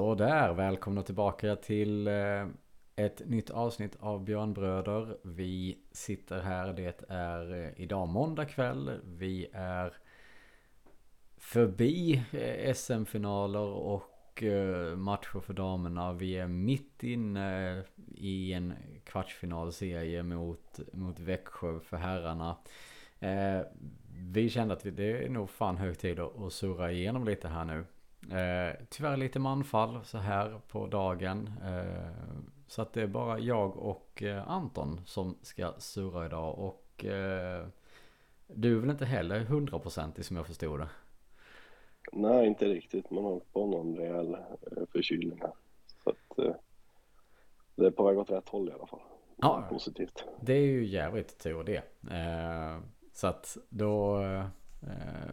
Så där, välkomna tillbaka till eh, ett nytt avsnitt av Björnbröder. Vi sitter här, det är eh, idag måndag kväll. Vi är förbi eh, SM-finaler och matcher för damerna. Vi är mitt inne i en kvartsfinalserie mot, mot Växjö för herrarna. Vi kände att det är nog fan hög tid att surra igenom lite här nu. Eh, tyvärr lite manfall så här på dagen. Eh, så att det är bara jag och eh, Anton som ska surra idag. Och eh, du är väl inte heller hundraprocentig som jag förstod det? Nej, inte riktigt. Man har åkt på någon rejäl eh, förkylning här. Så att eh, det är på väg åt rätt håll i alla fall. Ja, positivt. Det är ju jävligt tur det. Så att då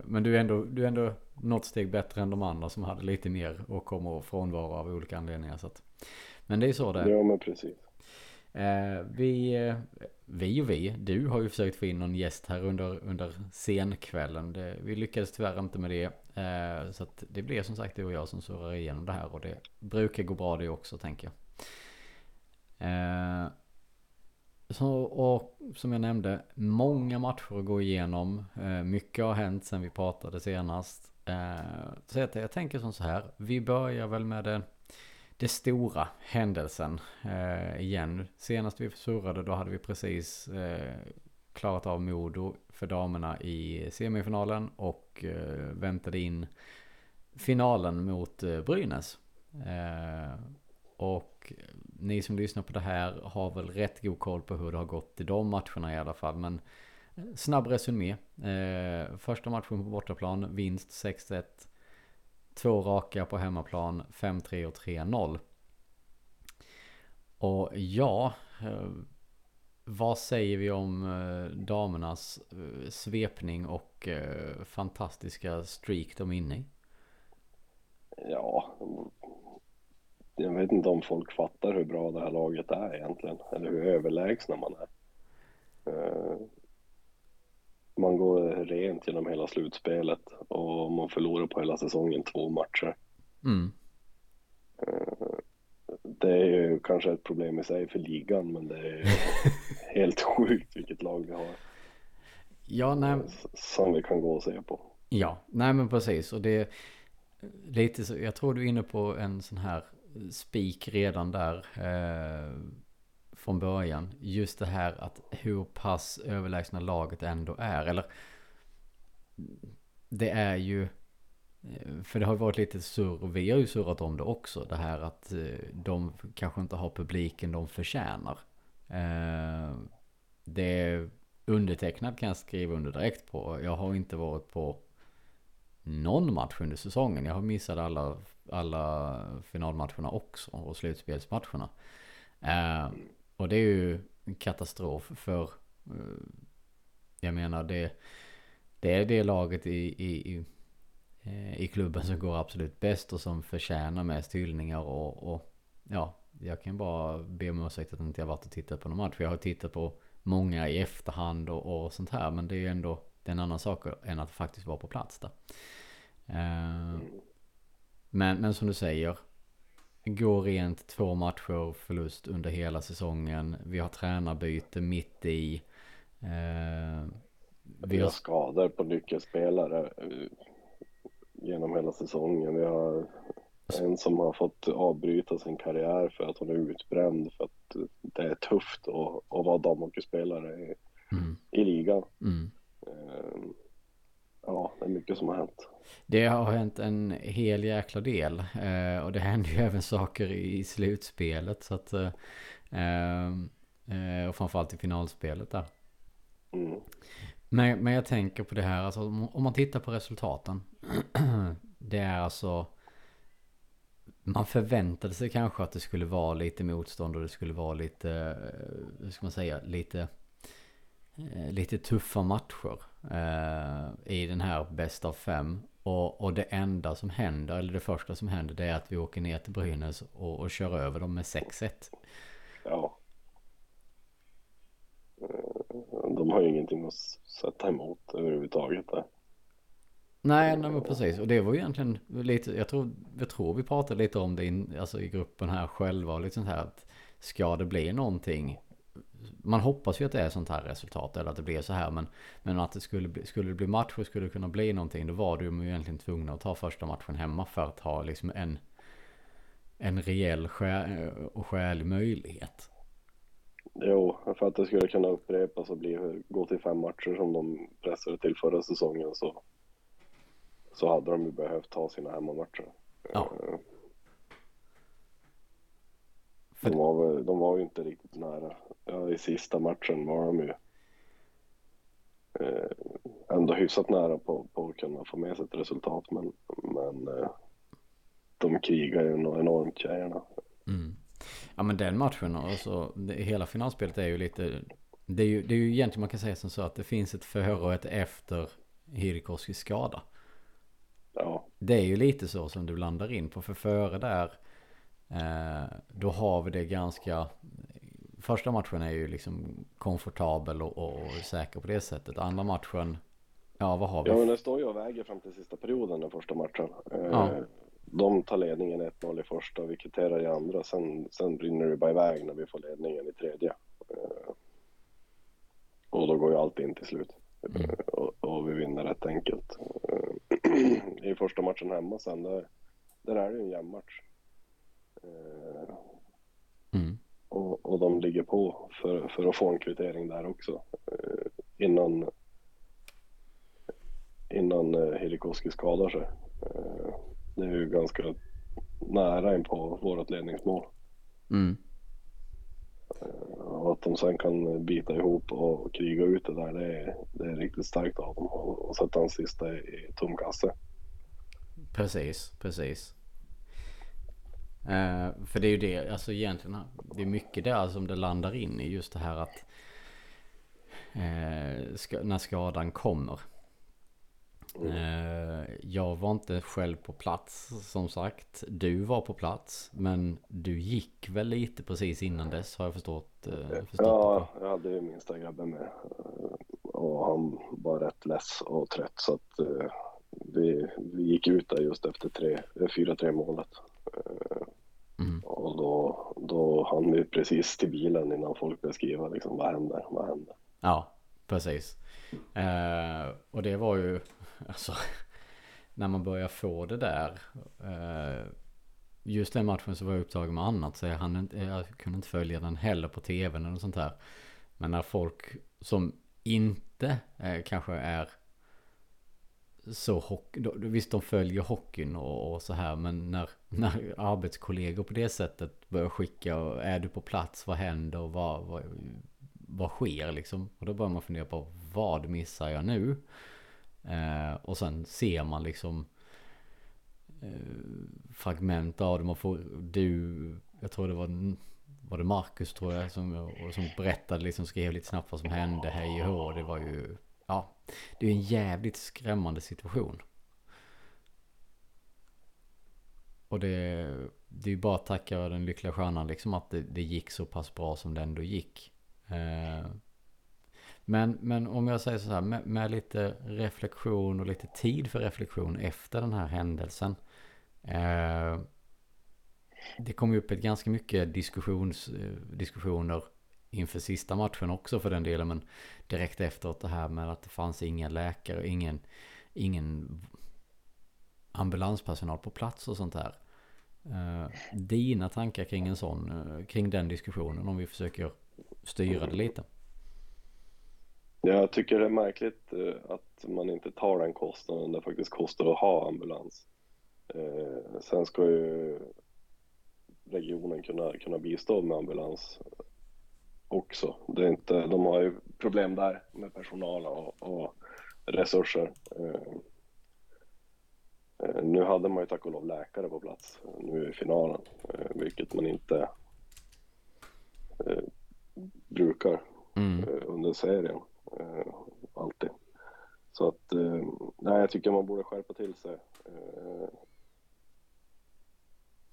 men du är, ändå, du är ändå något steg bättre än de andra som hade lite mer och kommer frånvaro av olika anledningar. Så att, men det är så det är. Ja men precis. Eh, vi, eh, vi och vi, du har ju försökt få in någon gäst här under, under senkvällen. Det, vi lyckades tyvärr inte med det. så att det blir som sagt du och jag som surrar igenom det här och det brukar gå bra det också tänker jag. Så, och som jag nämnde, många matcher att gå igenom. Eh, mycket har hänt sen vi pratade senast. Eh, så jag, jag tänker som så här, vi börjar väl med det, det stora händelsen eh, igen. Senast vi surrade då hade vi precis eh, klarat av Modo för damerna i semifinalen och eh, väntade in finalen mot eh, Brynäs. Och ni som lyssnar på det här har väl rätt god koll på hur det har gått i de matcherna i alla fall. Men eh, snabb resumé. Eh, första matchen på bortaplan, vinst 6-1. Två raka på hemmaplan, 5-3 och 3-0. Och ja, eh, vad säger vi om eh, damernas eh, svepning och eh, fantastiska streak de är inne i? Ja, jag vet inte om folk fattar hur bra det här laget är egentligen, eller hur överlägsna man är. Eh, man går rent genom hela slutspelet och man förlorar på hela säsongen två matcher. Mm. Eh, det är ju kanske ett problem i sig för ligan, men det är helt sjukt vilket lag vi har. Ja, nej. Som vi kan gå och se på. Ja, nej men precis. Och det är lite så, jag tror du är inne på en sån här spik redan där eh, från början. Just det här att hur pass överlägsna laget ändå är. Eller det är ju, eh, för det har varit lite surr, vi har ju surrat om det också. Det här att eh, de kanske inte har publiken de förtjänar. Eh, det undertecknad kan jag skriva under direkt på. Jag har inte varit på någon match under säsongen. Jag har missat alla alla finalmatcherna också och slutspelsmatcherna. Eh, och det är ju en katastrof för eh, jag menar det, det är det laget i, i, i, eh, i klubben som går absolut bäst och som förtjänar mest hyllningar och, och ja, jag kan bara be om ursäkt att jag inte har varit och tittat på någon match. Jag har tittat på många i efterhand och, och sånt här. Men det är ju ändå det är en annan sak än att faktiskt vara på plats där. Eh, men, men som du säger. Går rent två matcher förlust under hela säsongen. Vi har tränarbyte mitt i. Eh, vi har skador på nyckelspelare eh, genom hela säsongen. Vi har en som har fått avbryta sin karriär för att hon är utbränd för att det är tufft att, att vara damhockeyspelare i, mm. i ligan. Mm. Eh, ja, det är mycket som har hänt. Det har hänt en hel jäkla del. Eh, och det händer ju även saker i slutspelet. Så att, eh, eh, och framförallt i finalspelet där. Mm. Men, men jag tänker på det här, alltså, om man tittar på resultaten. det är alltså... Man förväntade sig kanske att det skulle vara lite motstånd och det skulle vara lite, eh, hur ska man säga, lite Eh, lite tuffa matcher eh, i den här bäst av fem. Och, och det enda som händer, eller det första som händer, det är att vi åker ner till Brynäs och, och kör över dem med 6-1. Ja. Eh, de har ju ingenting att sätta emot överhuvudtaget där. Nej, nej men precis. Och det var ju egentligen lite, jag tror, jag tror vi pratade lite om det in, alltså i gruppen här själva och lite sånt här att ska det bli någonting man hoppas ju att det är sånt här resultat eller att det blir så här men, men att det skulle bli, skulle det bli match och skulle det kunna bli någonting då var du ju egentligen tvungna att ta första matchen hemma för att ha liksom en en rejäl och skälig möjlighet. Jo, för att det skulle kunna upprepas och bli, gå till fem matcher som de pressade till förra säsongen så, så hade de ju behövt ta sina hemmamatcher. Ja. Eh, de var, de var ju inte riktigt nära. Ja, I sista matchen var de ju eh, ändå hyfsat nära på, på att kunna få med sig ett resultat men, men eh, de krigar ju enormt tjejerna. Mm. Ja men den matchen, alltså, det, hela finalspelet är ju lite det är ju, det är ju egentligen man kan säga som så att det finns ett före och ett efter Hirikoskis skada. Ja. Det är ju lite så som du landar in på. För före där, då har vi det ganska... Första matchen är ju liksom komfortabel och, och, säker på det sättet. Andra matchen, ja vad har vi? Ja men det står ju och väger fram till sista perioden den första matchen. Eh, ja de tar ledningen 1-0 i första, vi kvitterar i andra. Sen, sen brinner det bara iväg när vi får ledningen i tredje. Eh, och då går ju allt in till slut. Mm. Eh, och, och, vi vinner rätt enkelt. Eh, I första matchen hemma sen, där, där är det ju en jämn match. Mm. Och, och de ligger på för, för att få en kvittering där också. Innan, innan Hirikoski skadar sig. Det är ju ganska nära in på vårt ledningsmål. Mm. Eh, och att de sen kan bita ihop och kriga ut det där, det är, det är riktigt starkt av dem. Och sätta en sista i, i tom kasse. Precis, precis. Uh, för det är ju det, alltså egentligen, det är mycket där som det landar in i just det här att uh, ska, när skadan kommer. Mm. Jag var inte själv på plats som sagt. Du var på plats. Men du gick väl lite precis innan dess har jag förstått. Eh, förstått ja, jag hade ju minsta grabben med. Eh, och han var rätt less och trött så att vi, vi gick ut där just efter 4-3 målet. Mm. Och då, då hann vi precis till bilen innan folk började skriva liksom vad händer, vad händer. Ja, precis. Eh, och det var ju, alltså, när man börjar få det där. Eh, just den matchen så var jag upptagen med annat så jag, hann inte, jag kunde inte följa den heller på tvn eller sånt här. Men när folk som inte eh, kanske är så hockey, visst de följer hockeyn och, och, så här men när, när arbetskollegor på det sättet börjar skicka och är du på plats, vad händer och vad, vad, vad sker liksom? Och då börjar man fundera på vad missar jag nu? Eh, och sen ser man liksom eh, fragment av det. Man får, du, jag tror det var, var det Marcus tror jag som, som berättade liksom skrev lite snabbt vad som hände, hej och hå. Det var ju, ja, det är en jävligt skrämmande situation. Och det, det är ju bara att tacka den lyckliga stjärnan liksom att det, det gick så pass bra som det ändå gick. Eh, men, men om jag säger så här, med, med, lite reflektion och lite tid för reflektion efter den här händelsen. Eh, det kom ju upp ett ganska mycket diskussions, eh, diskussioner inför sista matchen också för den delen. Men direkt efteråt det här med att det fanns ingen läkare, ingen, ingen ambulanspersonal på plats och sånt där. Eh, dina tankar kring en sån, eh, kring den diskussionen om vi försöker styra det lite? Jag tycker det är märkligt eh, att man inte tar den kostnaden det faktiskt kostar att ha ambulans. Eh, sen ska ju regionen kunna, kunna bistå med ambulans också. Det är inte, de har ju problem där med personal och, och resurser. Eh, nu hade man ju tack och lov läkare på plats nu i finalen, vilket man inte brukar mm. under serien. Eh, alltid. Så att, eh, nej, jag tycker man borde skärpa till sig.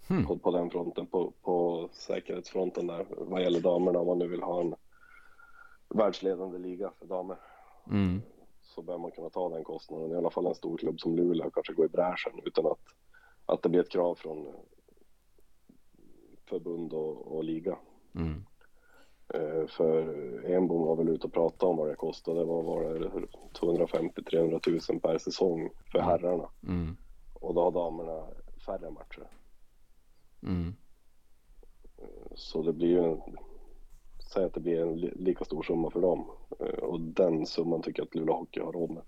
Hmm. På, på, den fronten, på, på säkerhetsfronten där vad gäller damerna om man nu vill ha en världsledande liga för damer. Mm. så bör man kunna ta den kostnaden. I alla fall en stor klubb som Luleå kanske går i bräschen utan att, att det blir ett krav från förbund och, och liga. Mm. Eh, för Enbom var väl ute och pratade om vad det kostade. Det var, var det 250-300 000 per säsong för herrarna. Mm. Och då har damerna färre matcher. Mm. Så det blir ju en, säg att det blir en li- lika stor summa för dem. Eh, Och den summan tycker jag att Luleå Hockey har råd med.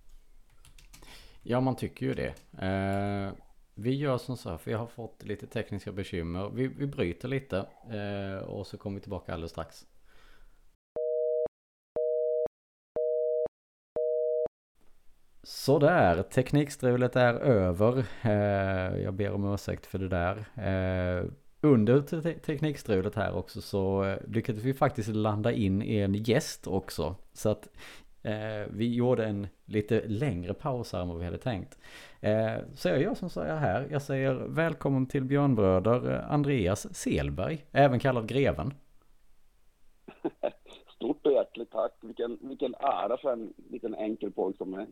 Ja, man tycker ju det. Eh, vi gör som så här, för jag har fått lite tekniska bekymmer. Vi, vi bryter lite eh, och så kommer vi tillbaka alldeles strax. Sådär, teknikstrulet är över. Eh, jag ber om ursäkt för det där. Eh, under te- teknikstrulet här också så eh, lyckades vi faktiskt landa in en gäst också. Så att vi gjorde en lite längre paus här än vad vi hade tänkt. Så jag gör som så här. Jag säger välkommen till Björnbröder Andreas Selberg, även kallad Greven. Stort och hjärtligt tack. Vilken, vilken ära för en liten enkel pojk som mig.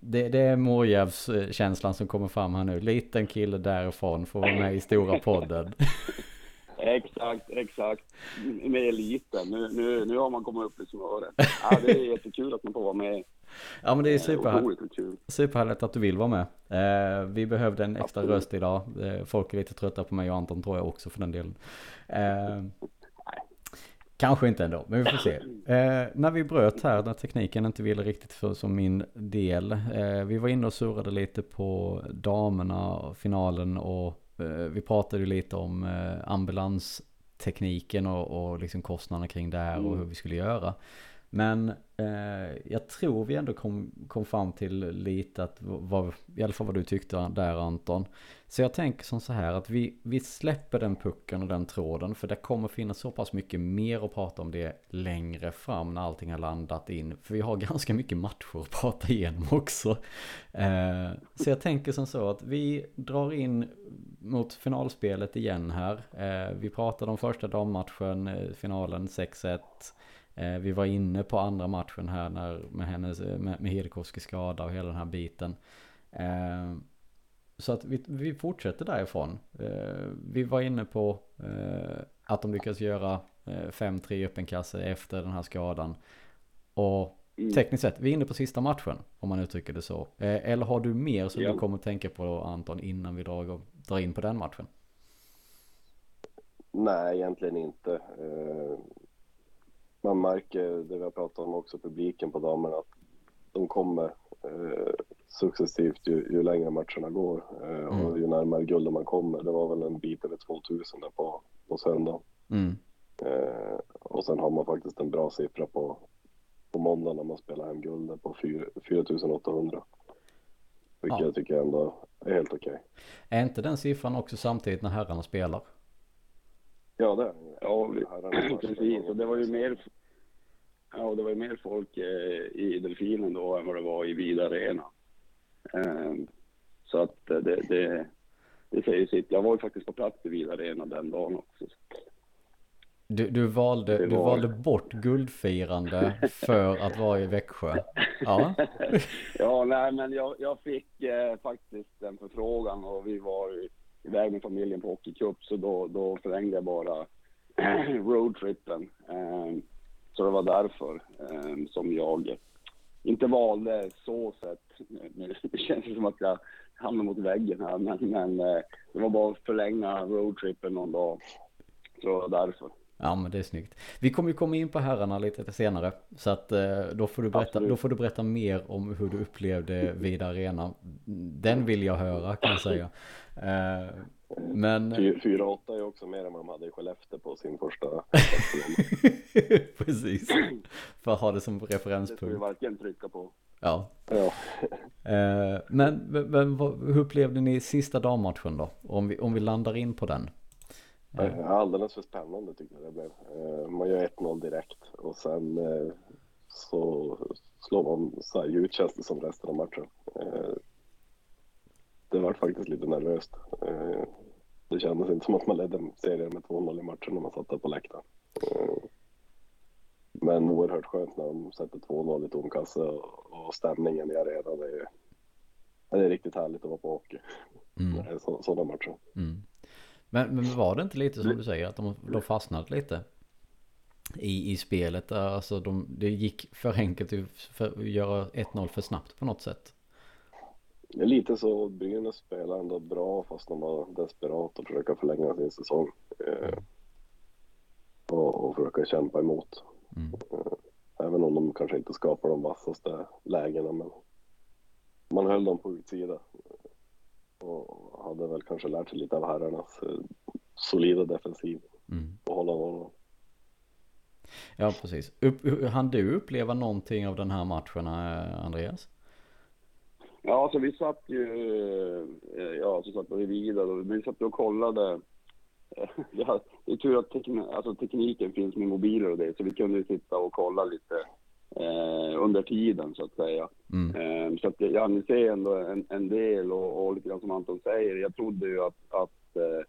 Det, det är Morjärvskänslan som kommer fram här nu. Liten kille därifrån får vara med i stora podden. Exakt, exakt. Med eliten. Nu, nu, nu har man kommit upp i smöret. Ja, det är jättekul att man får vara med. Ja men det är Eh, super, Otroligt kul. superhärligt att du vill vara med. Eh, vi behövde en extra röst idag. Eh, folk är lite trötta på mig och Anton tror jag också för den delen. Eh, kanske inte ändå, men vi får se. Eh, när vi bröt här, när tekniken inte ville riktigt för som min del. Eh, vi var inne och surrade lite på damerna, finalen och eh, vi pratade lite om eh, ambulanstekniken och, och liksom kostnaderna kring det här och Mm. hur vi skulle göra. Men eh, jag tror vi ändå kom, kom fram till lite att vad, i alla fall vad du tyckte där Anton. Så jag tänker som så här att vi, vi släpper den pucken och den tråden för det kommer finnas så pass mycket mer att prata om det längre fram när allting har landat in. För vi har ganska mycket matcher att prata igenom också. Eh, så jag tänker som så att vi drar in mot finalspelet igen här. Eh, vi pratade om första dammatchen, eh, finalen 6-1. Eh, vi var inne på andra matchen här när, med, hennes, med, med Hedekoski skada och hela den här biten. Eh, så att vi, vi fortsätter därifrån. Eh, vi var inne på eh, att de lyckas göra eh, 5-3 öppenkasse efter den här skadan. Och Mm. tekniskt sett, vi är inne på sista matchen om man uttrycker det så. Eh, eller har du mer som Ja. du kommer att tänka på Anton innan vi drar, drar in på den matchen? Nej, egentligen inte. Man märker det vi har pratat om också, publiken på damerna, att de kommer eh, successivt ju, ju längre matcherna går eh, och Mm. ju närmare guldet man kommer. Det var väl en bit över 2000 där på, på söndag. Mm. Eh, och sen har man faktiskt en bra siffra på, på måndag när man spelar hem guldet på 4 4800. Vilket Ja. jag tycker ändå är helt okej. Är inte den siffran också samtidigt när herrarna spelar? Ja, det är Ja, Herrarna- precis. Och det var ju mer, ja, och det var ju mer folk eh, i Delfinen då än vad det var i Vida Arena. Eh, så att eh, det, det, det säger sitt. Jag var ju faktiskt på plats i Vida Arena den dagen också. Du, du, valde, Det du var- valde bort guldfirande för att vara i Växjö. Ja. ja, nej, men jag, jag fick eh, faktiskt en förfrågan och vi var i- iväg med familjen på hockeycup så då, då förlängde jag bara roadtrippen. Eh, så det var därför eh, som jag inte valde så sett. Det känns som att jag hamnar mot väggen här, men, men eh, det var bara att förlänga roadtrippen någon dag. Så det var därför. Ja men det är snyggt. Vi kommer ju komma in på herrarna lite senare. Så att eh, då får, du berätta, Absolut. då får du berätta mer om hur du upplevde Vida Arena. Den vill jag höra kan jag säga. Eh, men 4-8 är också mer än vad de hade i Skellefteå på sin första precis. För att ha det som Det ska vi referenspunkt. verkligen trycka på. Ja. Ja. Eh, men men, hur upplevde ni sista dammatchen då? Om vi, om vi landar in på den. Alldeles för spännande tyckte jag det blev. Eh, Man gör 1-0 direkt och sen så slår man sarg ut känns det som resten av matchen. Det var faktiskt lite nervöst. Eh, Det kändes inte som att man ledde serien med 2-0 i matchen när man satt där på läktaren. Eh, Men oerhört skönt när de sätter 2-0 i tomkasse och, och stämningen i arenan. Det är, det är riktigt härligt att vara på hockey. Mm. Sådana matcher. Mm. Men, men var det inte lite som du säger att de, de fastnade lite? I, i spelet, alltså de, det gick för enkelt att göra 1-0 för snabbt på något sätt. Det är lite så, Brynäs spelar ändå bra fast de var desperat att försöka förlänga sin säsong. Eh, och, och försöka kämpa emot. Mm. Eh, även om de kanske inte skapar de vassaste lägena men man höll dem på utsida. Och hade väl kanske lärt sig lite av herrarnas eh, solida defensiv mm. och hålla nollan. Ja, precis. Upp, hann du uppleva någonting av den här matchen, eh, Andreas? Ja, så vi satt ju, eh, ja, så satt vi vidare och vi satt och kollade. Det är tur att tekn, alltså tekniken finns med mobiler och det, så vi kunde sitta och kolla lite eh, under tiden så att säga. Mm. Eh, så att jag ni ser ändå en, en del och, och lite grann som Anton säger, jag trodde ju att, att eh,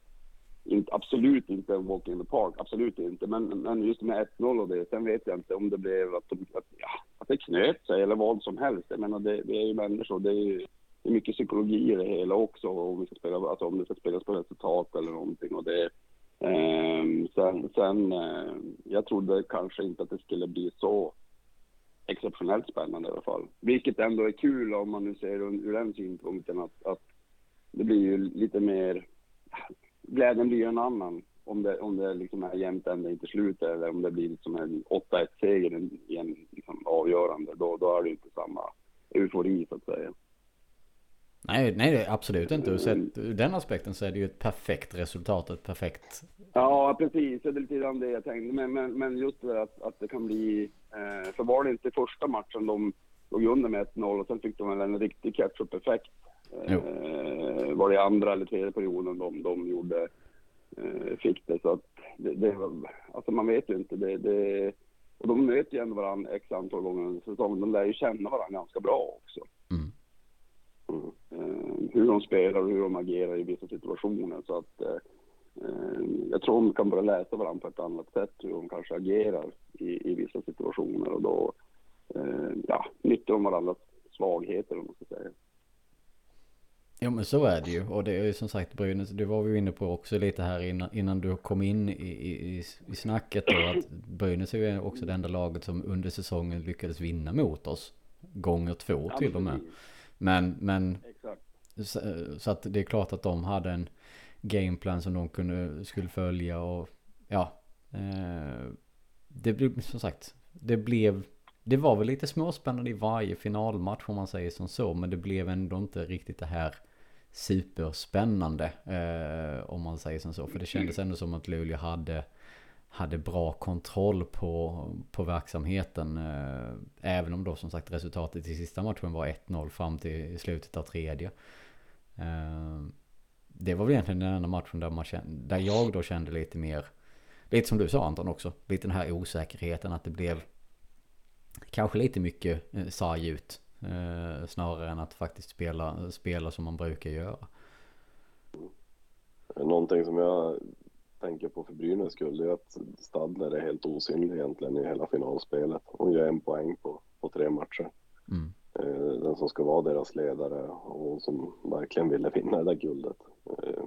inte, absolut inte en walk in the park, absolut inte. Men, men just med 1-0 och det, sen vet jag inte om det blev att, de, att, ja, att det knöt sig eller vad som helst. Jag menar, det, det är ju människor, det är ju det är mycket psykologi i det hela också. Om, vi ska spela, alltså om det ska spelas på resultat eller någonting. Och det, eh, sen, sen eh, jag trodde kanske inte att det skulle bli så exceptionellt spännande i alla fall. Vilket ändå är kul om man nu ser ur den synpunkten att, att det blir ju lite mer glädjen blir ju en annan om det, om det liksom är jämnt ända in till slutet eller om det blir liksom en 8-1 seger i en liksom avgörande. Då, då är det inte samma eufori så att säga. Nej, nej absolut inte. Sett ur den aspekten så är det ju ett perfekt resultat, ett perfekt... Ja, precis. Det är lite grann det jag tänkte. Men, men, men just det att, att det kan bli... Eh, för var det inte första matchen de låg under med 1-0 och sen fick de väl en riktig catch-up-effekt Eh, var det andra eller tredje perioden de, de gjorde, eh, fick det. Så att det, det, alltså man vet ju inte. Det, det, och de möter ju ändå varandra x antal gånger under säsongen. De lär ju känna varandra ganska bra också. Mm. Mm. Eh, hur de spelar och hur de agerar i vissa situationer. Så att eh, jag tror de kan börja läsa varandra på ett annat sätt. Hur de kanske agerar i, i vissa situationer. Och då eh, ja, nyttjar de varandras svagheter om man ska säga. Ja men så är det ju. Och det är ju som sagt Brynäs, det var vi ju inne på också lite här innan, innan du kom in i, i, i snacket då. Att Brynäs är ju också det enda laget som under säsongen lyckades vinna mot oss. Gånger två ja, till och med. Men, men så, så, att det är klart att de hade en gameplan som de kunde, skulle följa och ja. Eh, det blev som sagt, det blev det var väl lite småspännande i varje finalmatch om man säger som så. Men det blev ändå inte riktigt det här superspännande. Eh, om man säger som så. För det kändes ändå som att Luleå hade, hade bra kontroll på, på verksamheten. Eh, även om då som sagt resultatet i sista matchen var 1-0 fram till slutet av tredje. Eh, det var väl egentligen den enda matchen där, man kände, där jag då kände lite mer, lite som du sa Anton också, lite den här osäkerheten att det blev kanske lite mycket eh, sarg ut. Eh, snarare än att faktiskt spela, spela som man brukar göra. Någonting som jag tänker på för Brynäs skull är att Stadler är helt osynlig egentligen i hela finalspelet. Hon gör en poäng på, på tre matcher. Mm. Eh, den som ska vara deras ledare och som verkligen ville vinna det där guldet. Eh,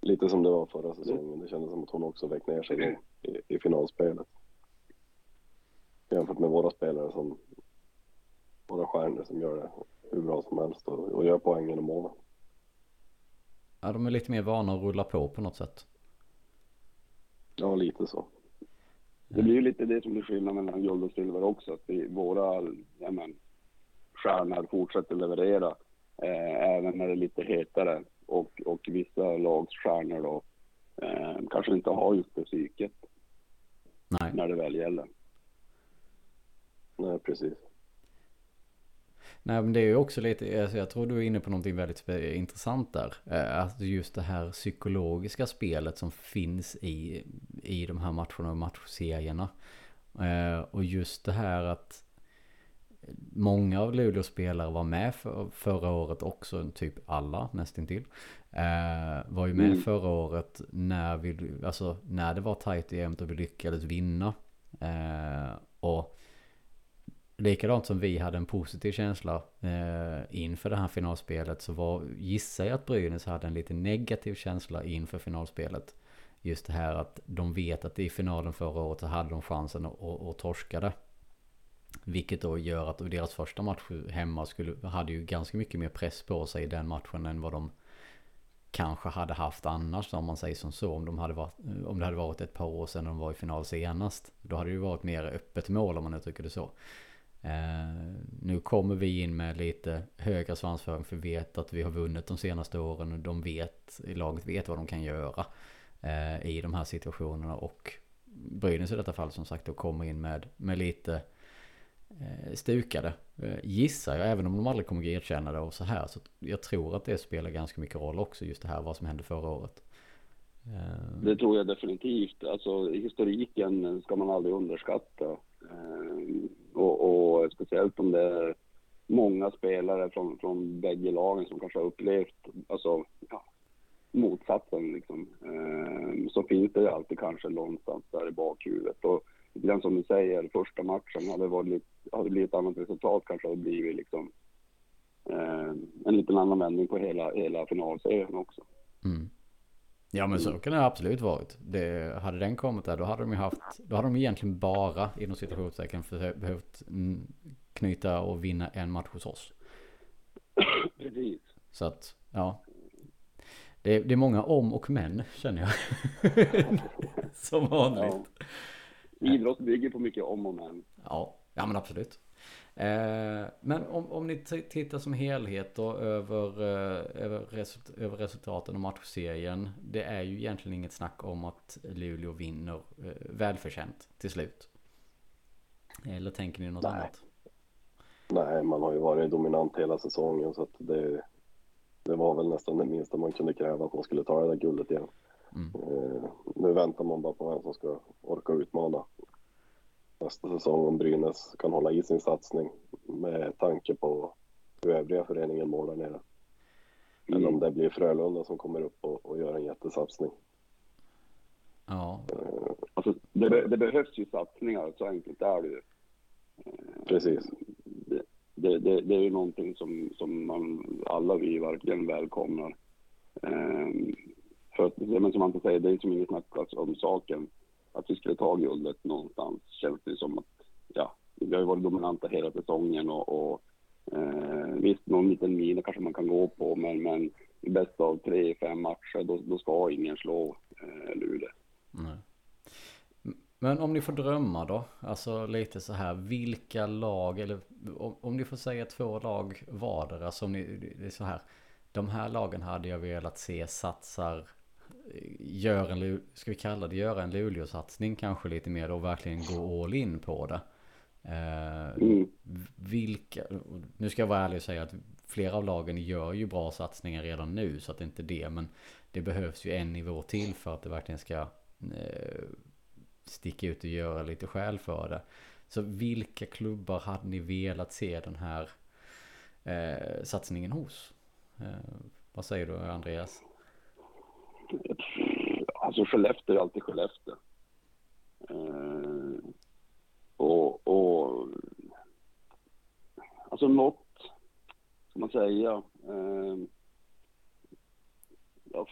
lite som det var förra säsongen. Det kändes som att hon också väck ner sig i, i finalspelet. Jämfört med våra spelare som våra stjärnor som gör det hur bra som helst och, och gör poängen och målen. Ja, de är lite mer vana att rulla på på något sätt. Ja, lite så. Det blir ju lite det som blir skillnaden mellan guld och silver också. Att vi, våra ja, men, stjärnor fortsätter leverera eh, även när det är lite hetare. Och, och vissa lags stjärnor då eh, kanske inte har just det psyket. Nej. När det väl gäller. Nej, precis. Nej men det är ju också lite, alltså jag tror du är inne på någonting väldigt intressant där. Att just det här psykologiska spelet som finns i, i de här matcherna och matchserierna. Eh, och just det här att många av Luleås spelare var med för, förra året också, typ alla nästintill. Eh, var ju med mm. förra året när vi, alltså när det var tajt i jämnt och vi lyckades vinna. Och likadant som vi hade en positiv känsla eh, inför det här finalspelet så var, gissar jag att Brynäs hade en lite negativ känsla inför finalspelet. Just det här att de vet att i finalen förra året så hade de chansen att, att, att torska det. Vilket då gör att deras första match hemma skulle, hade ju ganska mycket mer press på sig i den matchen än vad de kanske hade haft annars om man säger som så. Om, de hade varit, om det hade varit ett par år sedan de var i final senast. Då hade det ju varit mer öppet mål om man uttrycker det så. Eh, nu kommer vi in med lite högre svansföring för vi vet att vi har vunnit de senaste åren och de vet, laget vet vad de kan göra eh, i de här situationerna och Brynäs i detta fall som sagt då kommer in med, med lite eh, stukade. Eh, gissar jag, även om de aldrig kommer att erkänna det och så här. Så jag tror att det spelar ganska mycket roll också, just det här vad som hände förra året. Eh, det tror jag definitivt. Alltså historiken ska man aldrig underskatta. Eh, och, och speciellt om det är många spelare från, från bägge lagen som kanske har upplevt alltså, ja, motsatsen. Liksom. Eh, så finns det ju alltid kanske någonstans där i bakhuvudet. Och den som du säger, första matchen, hade, varit, hade blivit ett annat resultat kanske hade blivit liksom, eh, en liten annan vändning på hela, hela finalserien också. Mm. Ja men så kan det absolut varit. Det, hade den kommit där då hade de ju haft, då hade de egentligen bara inom situationstecken behövt knyta och vinna en match hos oss. Precis. Så att, ja. Det, det är många om och men känner jag. Som vanligt. Ja. Idrott bygger på mycket om och men. Ja, ja men absolut. Eh, men om, om ni tittar som helhet då över, eh, över, result, över resultaten och matchserien. Det är ju egentligen inget snack om att Luleå vinner eh, välförtjänt till slut. Eller tänker ni något Nej. annat? Nej, man har ju varit dominant hela säsongen så att det, det var väl nästan det minsta man kunde kräva att man skulle ta det där guldet igen. Mm. Nu väntar man bara på vem som ska orka utmana nästa säsong om Brynäs kan hålla i sin satsning med tanke på hur övriga föreningen mår där nere. Mm. Eller om det blir Frölunda som kommer upp och, och gör en jättesatsning. Ja. Uh, alltså, det, det, behövs ju satsningar, så enkelt är det ju. Uh, Precis. Det, det, det, det, är ju någonting som, som man, alla vi verkligen välkomnar. Uh, för att, men som man säger, det är som inget snack om saken att vi skulle ta guldet någonstans känns det som att, ja, vi har ju varit dominanta hela säsongen och, och eh, visst, någon liten mina kanske man kan gå på, men, men i bästa av tre, fem matcher, då, då ska ingen slå eh, Luleå. Nej. Men om ni får drömma då, alltså lite så här, vilka lag, eller om, om ni får säga två lag vardera som ni, det är så här, de här lagen hade jag velat se satsar gör en, ska vi kalla det, göra en Luleå-satsning kanske lite mer och verkligen gå all in på det. Eh, mm. Vilka, nu ska jag vara ärlig och säga att flera av lagen gör ju bra satsningar redan nu så att det inte är det. Men det behövs ju en nivå till för att det verkligen ska eh, sticka ut och göra lite skäl för det. Så vilka klubbar hade ni velat se den här eh, satsningen hos? Eh, vad säger du Andreas? Alltså Skellefteå är alltid Skellefteå. Eh, och, och alltså något, ska man säga. Eh,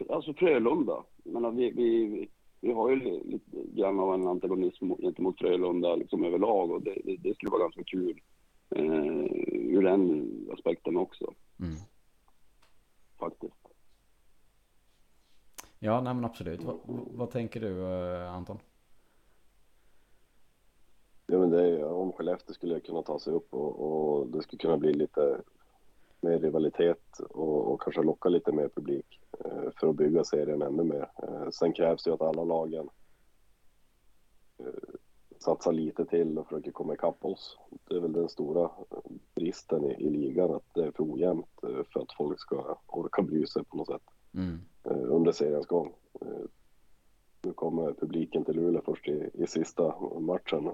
alltså Frölunda. Men alltså, vi, vi, vi har ju lite grann av en antagonism gentemot Frölunda liksom överlag och det, det, det skulle vara ganska kul eh, ur den aspekten också. Mm. Faktiskt. Ja, nej men absolut. Vad, vad tänker du eh, Anton? Ja, men det är, om Skellefteå skulle kunna ta sig upp och, och det skulle kunna bli lite mer rivalitet och, och, kanske locka lite mer publik eh, för att bygga serien ännu mer. Eh, sen krävs det ju att alla lagen eh, satsar lite till och försöker komma ikapp oss. Det är väl den stora bristen i, i ligan, att det är för ojämnt eh, för att folk ska orka bry sig på något sätt. Mm. Eh, under seriens gång. Eh, nu kommer publiken till Luleå först i, i sista matchen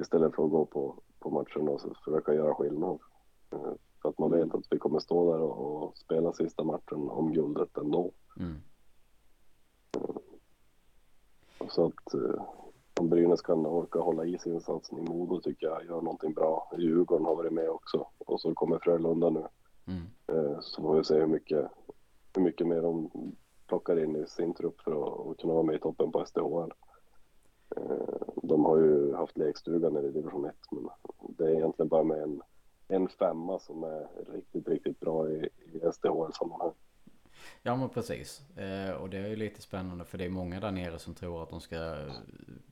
istället för att gå på, på matchen och försöka göra skillnad. Eh, för att man vet att vi kommer stå där och, och spela sista matchen om guldet ändå. Mm. Så att om Brynäs Allsvenskan orkar hålla i sin satsning. Modo tycker jag gör någonting bra. Djurgården har varit med också och så kommer Frölunda nu. Mm. Så får vi se hur mycket, hur mycket mer de plockar in i sin trupp för att, att kunna vara med i toppen på SDHL. Eh, de har ju haft lekstuga nere i division 1 men det är egentligen bara med en, en femma som är riktigt, riktigt bra i, i SDHL-sammanhang. Ja men precis. Eh, och det är ju lite spännande för det är många där nere som tror att de ska eh,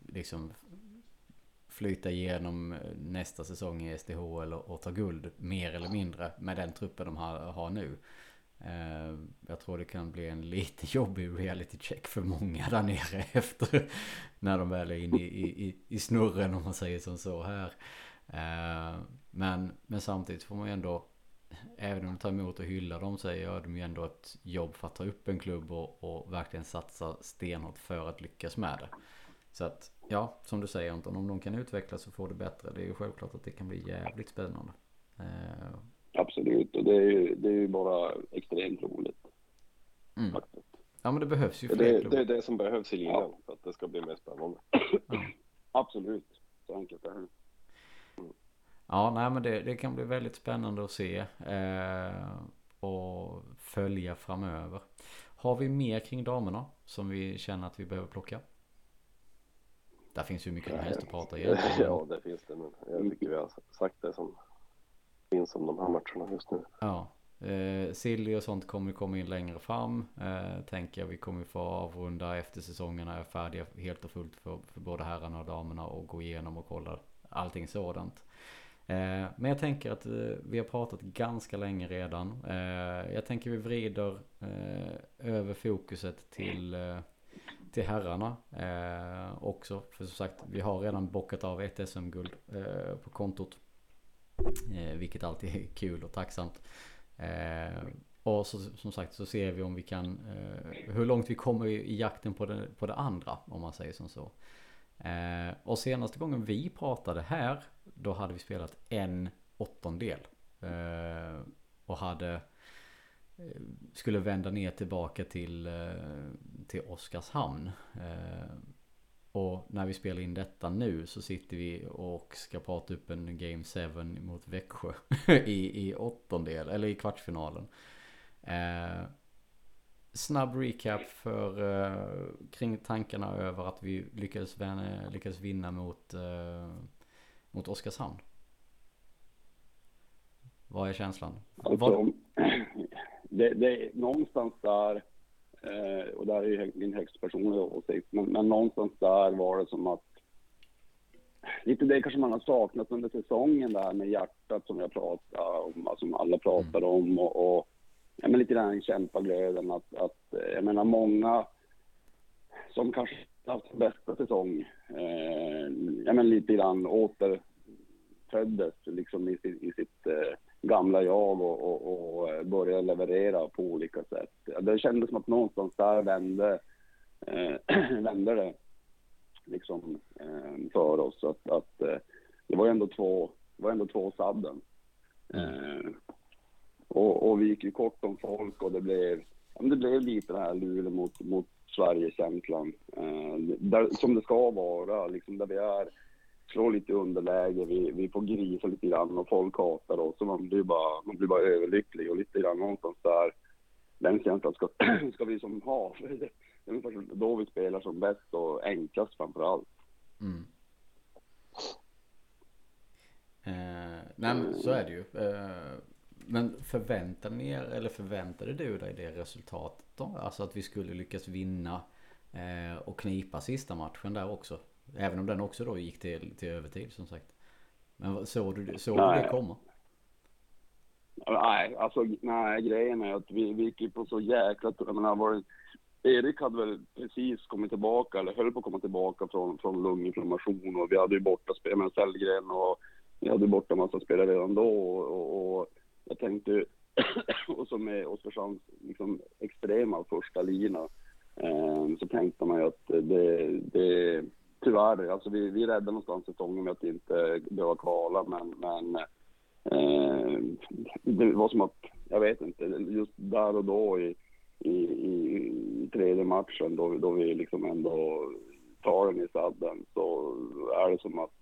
liksom flyta igenom nästa säsong i SDHL och, och ta guld mer eller mindre med den truppen de har, har nu. Eh, jag tror det kan bli en lite jobbig reality check för många där nere efter när de väl är inne i, i, i snurren om man säger som så här. Eh, men, men samtidigt får man ju ändå även om de tar emot och hyllar dem så gör de ju ändå ett jobb för att ta upp en klubb och, och verkligen satsa stenhårt för att lyckas med det. Så att ja, som du säger Anton, om de kan utvecklas och få det bättre, det är ju självklart att det kan bli jävligt spännande. Eh, Absolut, och det är ju, det är ju bara extremt roligt. Mm. Ja men det behövs ju fler det, det är det som behövs i ligan ja. för att det ska bli mer spännande. Ja. Absolut, så enkelt är det. Ja, nej men det, det kan bli väldigt spännande att se eh, och följa framöver. Har vi mer kring damerna som vi känner att vi behöver plocka? Där finns ju mycket som helst att prata egentligen. Ja, det finns det. Men jag tycker vi har sagt det som finns om de här matcherna just nu. Ja. Eh, Silly och sånt kommer komma in längre fram. Eh, tänker jag vi kommer få avrunda efter säsongerna är färdiga helt och fullt för, för både herrarna och damerna och gå igenom och kolla allting sådant. Eh, men jag tänker att eh, vi har pratat ganska länge redan. Eh, jag tänker vi vrider eh, över fokuset till, eh, till herrarna eh, också. För som sagt, vi har redan bockat av ett SM-guld på kontot. Eh, vilket alltid är kul och tacksamt. Eh, och så, som sagt så ser vi om vi kan, eh, hur långt vi kommer i jakten på det, på det andra om man säger som så. Eh, och senaste gången vi pratade här, då hade vi spelat en åttondel. Eh, och hade, eh, skulle vända ner tillbaka till, eh, till Oskarshamn. Eh, och när vi spelar in detta nu så sitter vi och ska prata upp en Game 7 mot Växjö i, i åttondel, eller i kvartsfinalen. Eh, snabb recap för, uh, kring tankarna över att vi lyckades, vänna, lyckades vinna mot, uh, mot Oskarshamn. Vad är känslan? Alltså, Vad... det, det är någonstans där, eh, och där är ju min högst personliga åsikt, men, men någonstans där var det som att lite det kanske man har saknat under säsongen där med hjärtat som jag pratade om, som alla pratar mm. om och, och ja, men lite grann kämpaglöden att, att eh, jag menar många som kanske haft bästa säsong, eh, ja men lite grann återföddes liksom i, i sitt eh, gamla jag och, och, och eh, började leverera på olika sätt. Det kändes som att någonstans där vände, eh, vände det liksom eh, för oss. Att, att eh, det var ändå två, det var ändå två sadden. Eh, Och, och vi gick ju kort om folk och det blev, det blev lite det här Luleå mot, mot Sverige-känslan. Eh, som det ska vara, liksom där vi är, slår lite underläge, vi, vi får grisa lite grann och folk hatar oss och man blir bara, man blir bara överlycklig och lite grann någonstans där, den känslan ska, ska vi som ha. Det, är då vi spelar som bäst och enklast framför allt. Mm. Eh, nej men så är det ju. Eh, men förväntade ni er, eller förväntade du dig det resultatet då? Alltså att vi skulle lyckas vinna eh, och knipa sista matchen där också. Även om den också då gick till, till övertid som sagt. Men såg du, såg du det komma? Nej, alltså nej, grejen är att vi, vi gick ju på så jäkla... Jag menar, var, Erik hade väl precis kommit tillbaka, eller höll på att komma tillbaka från, från lunginflammation och vi hade ju borta spel med Sellgren och vi hade borta massa spelare redan då och, och, och jag tänkte, och som är Oskarshamns liksom, extrema första lina, eh, så tänkte man ju att det, det tyvärr, alltså vi, vi räddade någonstans säsongen med att inte behöva kvala, men, men eh, det var som att, jag vet inte, just där och då i, i, i tredje matchen då, då vi liksom ändå tar den i sadden så det som att,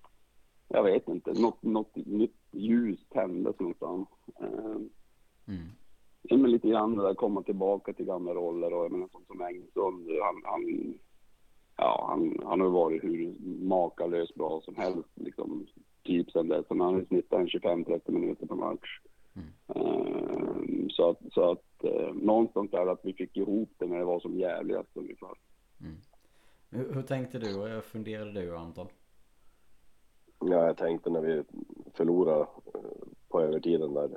jag vet inte, något, något nytt ljus tändes någonstans. Eh, Mm. Men lite grann det där komma tillbaka till gamla roller och jag menar sånt som Engström, han, han, ja, han, han har varit hur makalöst bra som helst liksom, typ sen dess. Han har snittat en 25-30 minuter per match. Mm. Ehm, så att, så att eh, någonstans där att vi fick ihop det när det var som jävligast ungefär. Mm. Hur, hur tänkte du och funderade du Anton? Ja, jag tänkte när vi förlorade eh, på övertiden där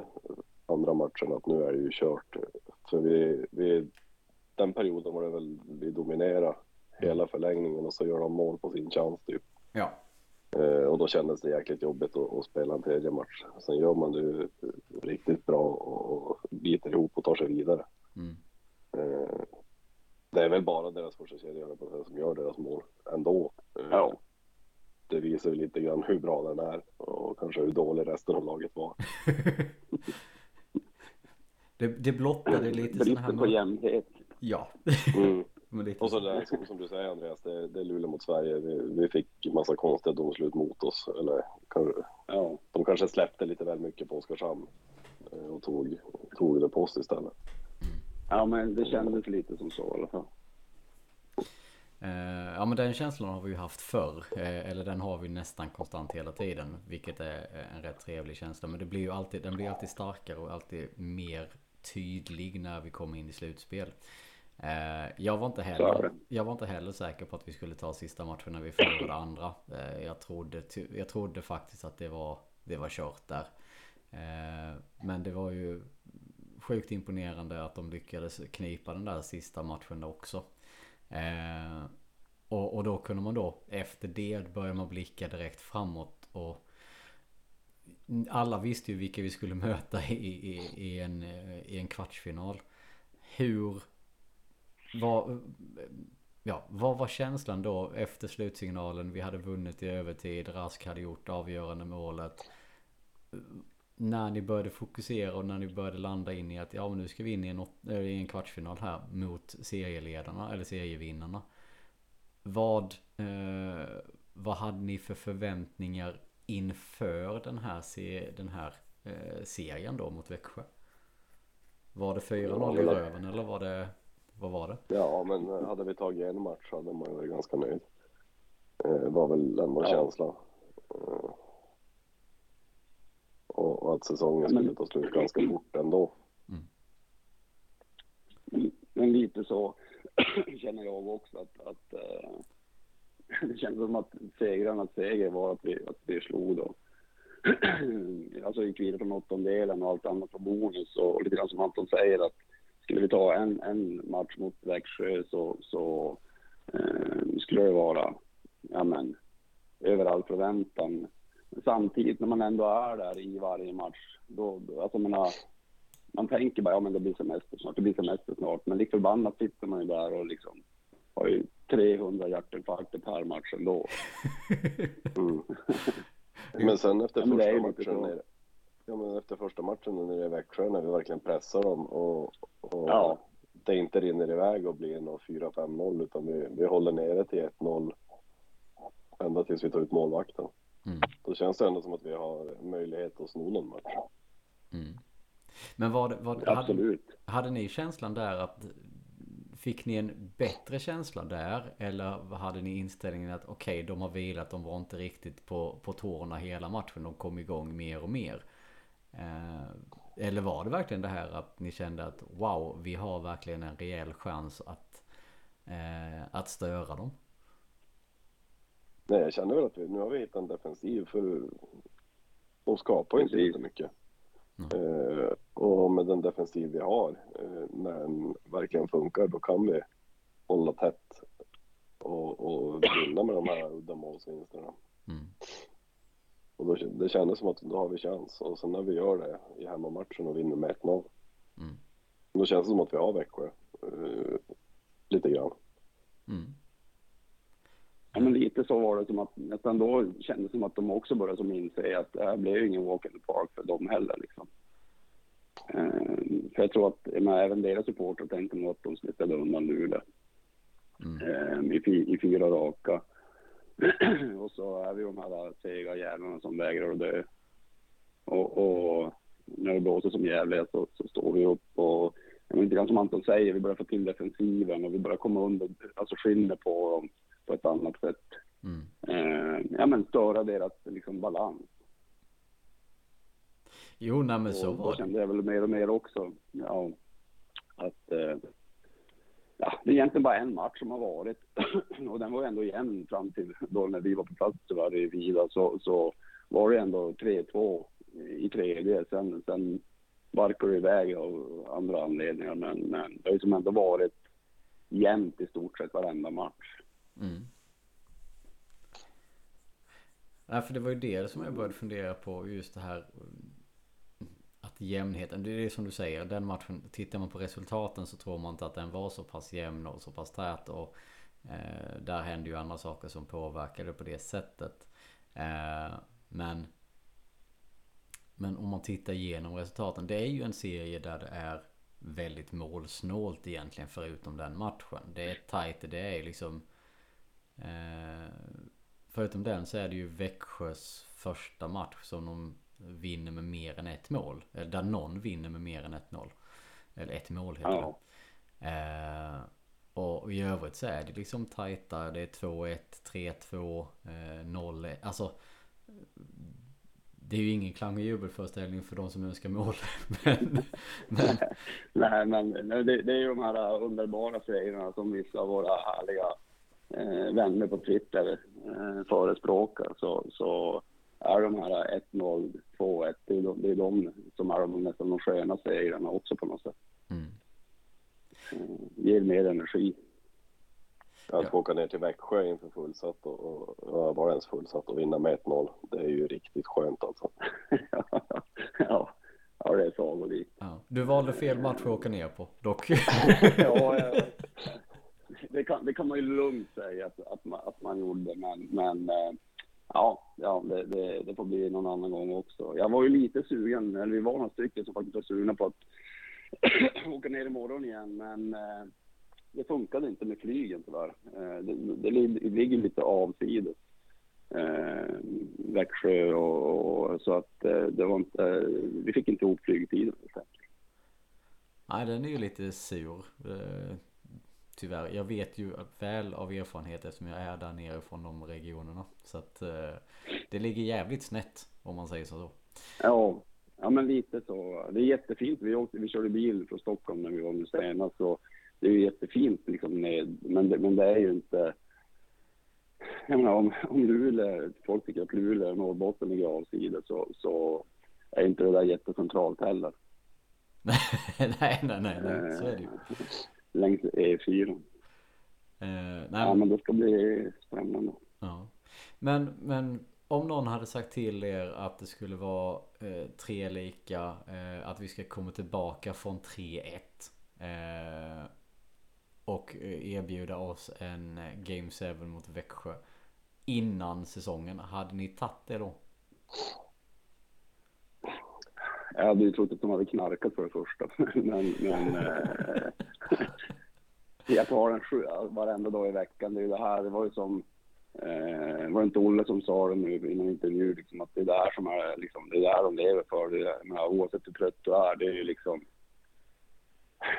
andra matchen att nu är det ju kört. För vi, vi den perioden var det väl vi dominerade hela förlängningen och så gör de mål på sin chans typ. Ja. Eh, och då kändes det jäkligt jobbigt att, att spela en tredje match. Sen gör man det ju riktigt bra och, och biter ihop och tar sig vidare. Mm. Eh, det är väl bara deras första kedja som gör deras mål ändå. Eh, Ja. Det visar ju lite grann hur bra den är och kanske hur dålig resten av laget var. Det, det blottade lite sådana här... Bristen på jämnhet. Ja. Mm. Och så det som, som du säger Andreas, det, det är Luleå mot Sverige. Det, vi fick massa konstiga domslut mot oss. Eller kanske, Ja. de kanske släppte lite väl mycket på Oskarshamn eh, och tog, tog det på oss istället. ja, men det kändes lite som så i alla fall. Eh, ja men den känslan har vi ju haft förr. Eh, eller den har vi nästan konstant hela tiden. Vilket är en rätt trevlig känsla. Men det blir ju alltid, den blir alltid starkare och alltid mer tydlig när vi kommer in i slutspel. Eh, jag, var inte heller, jag var inte heller säker på att vi skulle ta sista matchen när vi förlorade andra. Eh, jag, trodde, jag trodde faktiskt att det var, det var kört där. Eh, men det var ju sjukt imponerande att de lyckades knipa den där sista matchen också. Och, och då kunde man då efter det börja man blicka direkt framåt och alla visste ju vilka vi skulle möta i, i, i, en, i en kvartsfinal. Hur var, ja, vad var känslan då efter slutsignalen? Vi hade vunnit i övertid, Rask hade gjort avgörande målet. När ni började fokusera och när ni började landa in i att ja men nu ska vi in i en, eh, i en kvartsfinal här mot serieledarna eller serievinnarna. Vad, eh, vad hade ni för förväntningar inför den här, se, den här eh, serien då mot Växjö? Var det 4-0 i röven eller var det, vad var det? Ja, men eh, hade vi tagit en match hade man varit ganska nöjd. Eh, var väl ändå Ja. känslan. Eh, och, och att säsongen skulle ta slut ganska fort ändå. Men lite så känner jag också att, att eh, det känns som att segrarnas seger var att vi, att vi slog då. alltså gick vidare från åttondelen och allt annat på bonus och lite grann som Anton säger att skulle vi ta en, en match mot Växjö så, så eh, skulle det vara, ja men, över all förväntan. Samtidigt när man ändå är där i varje match, då, alltså jag menar, man tänker bara, ja men det blir semester snart, det blir semester snart. Men lik förbannat sitter man ju där och liksom har ju 300 hjärtinfarkter per match ändå. Mm. Men sen efter det är första matchen så. nere, ja, men efter första matchen nere i Växjö när vi verkligen pressar dem och, och Ja. det inte rinner iväg och blir något 4-5-0 utan vi, vi håller nere till 1-0 ända tills vi tar ut målvakten. Mm. Då känns det ändå som att vi har möjlighet att sno någon match. Mm. Men var det, var, hade, Absolut. hade ni känslan där att Fick ni en bättre känsla där? Eller hade ni inställningen att okej, de har vilat, de var inte riktigt på, på tårna hela matchen, de kom igång mer och mer? Eh, eller var det verkligen det här att ni kände att wow, vi har verkligen en rejäl chans att, eh, att störa dem? Nej, jag känner väl att vi, nu har vi hittat en defensiv för de skapar inte Precis. jättemycket. Eh, och med den defensiv vi har, eh, när den verkligen funkar, då kan vi hålla tätt och, och vinna med de här uddamålsvinsterna. Mm. Och då, det kändes som att då har vi chans. Och sen när vi gör det i hemmamatchen och vinner med 1-0, Mm. då känns det som att vi har Växjö. Eh, lite grann. Mm. Ja, men lite så var det som att nästan då kändes det som att de också började som inse att det här blev ju ingen walk in the park för dem heller liksom. Eh, för jag tror att menar, även deras supportrar tänkte nog att de slippade undan Luleå Mm. eh, i, i fyra raka. och så är vi de här sega jävlarna som vägrar att dö. Och, och när det blåser som jävligt så, så står vi upp och inte som Anton säger, vi börjar få till defensiven och vi börjar komma under, alltså skinnet på dem på ett annat sätt. Mm. Eh, ja men störa deras liksom balans. Jo, nej men så och då var det. kände jag väl mer och mer också, ja, att eh, ja, det är egentligen bara en match som har varit och den var ju ändå jämn fram till då när vi var på plats tyvärr i Vida så, så var det ändå 3-2 i tredje. Sen, sen barkade det iväg av andra anledningar men, men det har ju som ändå varit jämnt i stort sett varenda match. Mm. Nej, för det var ju det som jag började fundera på just det här jämnheten, det är det som du säger, den matchen, tittar man på resultaten så tror man inte att den var så pass jämn och så pass tät och eh, där hände ju andra saker som påverkade på det sättet. Eh, men men om man tittar igenom resultaten, det är ju en serie där det är väldigt målsnålt egentligen förutom den matchen. Det är tajt, det är liksom eh, Förutom den så är det ju Växjös första match som de vinner med mer än ett mål. Eller där någon vinner med mer än ett mål. Eller ett mål heter Ja. det. Eh, och i övrigt så är det liksom tajta. Det är 2-1, 3-2, eh, 0-1. Alltså det är ju ingen klang och jubelföreställning för de som önskar mål. Men, men Nej, men det, det är ju de här underbara serierna som vissa av våra härliga eh, vänner på Twitter eh, förespråkar. Så, så är de här 1-0, 2-1, det är, de, det är de som är de, nästan de sköna serierna också på något sätt. mm, Eh, ger mer energi. Att Ja. åka ner till Växjö inför fullsatt och, och, och var ens fullsatt och vinna med 1-0. Det är ju riktigt skönt alltså. ja, ja, det är sagolikt. ja. Du valde fel match att åka ner på dock. ja, ja. Det, kan, det kan man ju lugnt säga att, att, man, att man gjorde, men, men eh, ja, ja det, det, det får bli någon annan gång också. Jag var ju lite sugen, eller vi var några stycken som faktiskt var sugna på att åka ner imorgon igen, men eh, det funkade inte med flygen tyvärr. Eh, det, det ligger lite avsides. Eh, Växjö och, och så att eh, det var inte, eh, vi fick inte ihop flygtiden helt enkelt. Nej den är ju lite sur. Eh, eh, Tyvärr. Jag vet ju väl av erfarenhet eftersom jag är där nere från de regionerna. Så att eh, det ligger jävligt snett om man säger så. Ja, ja men lite så. Det är jättefint. Vi, åkte, vi körde bil från Stockholm när vi var nu senast. Så det är ju jättefint liksom ned. Men det, men det är ju inte... Jag menar om, om Luleå, folk tycker att Luleå och Norrbotten ligger avsides så, så är inte det där jättecentralt heller. nej, nej, nej, nej. Så är det ju. Längs E4. Eh, nej, Ja, men det ska bli spännande. Ja. Men, men om någon hade sagt till er att det skulle vara eh, tre lika, eh, att vi ska komma tillbaka från 3-1 eh, och eh, erbjuda oss en eh, Game 7 mot Växjö innan säsongen, hade ni tagit det då? Jag hade ju trott att de hade knarkat för det första. Men, men eh, jag tar den sju, varenda dag i veckan. Det är ju det här, det var ju som, eh, var det inte Olle som sa det nu i någon intervju, liksom, att det är det här som är, liksom, det är det här de lever för. Det är, menar, oavsett hur trött du är, det är ju liksom,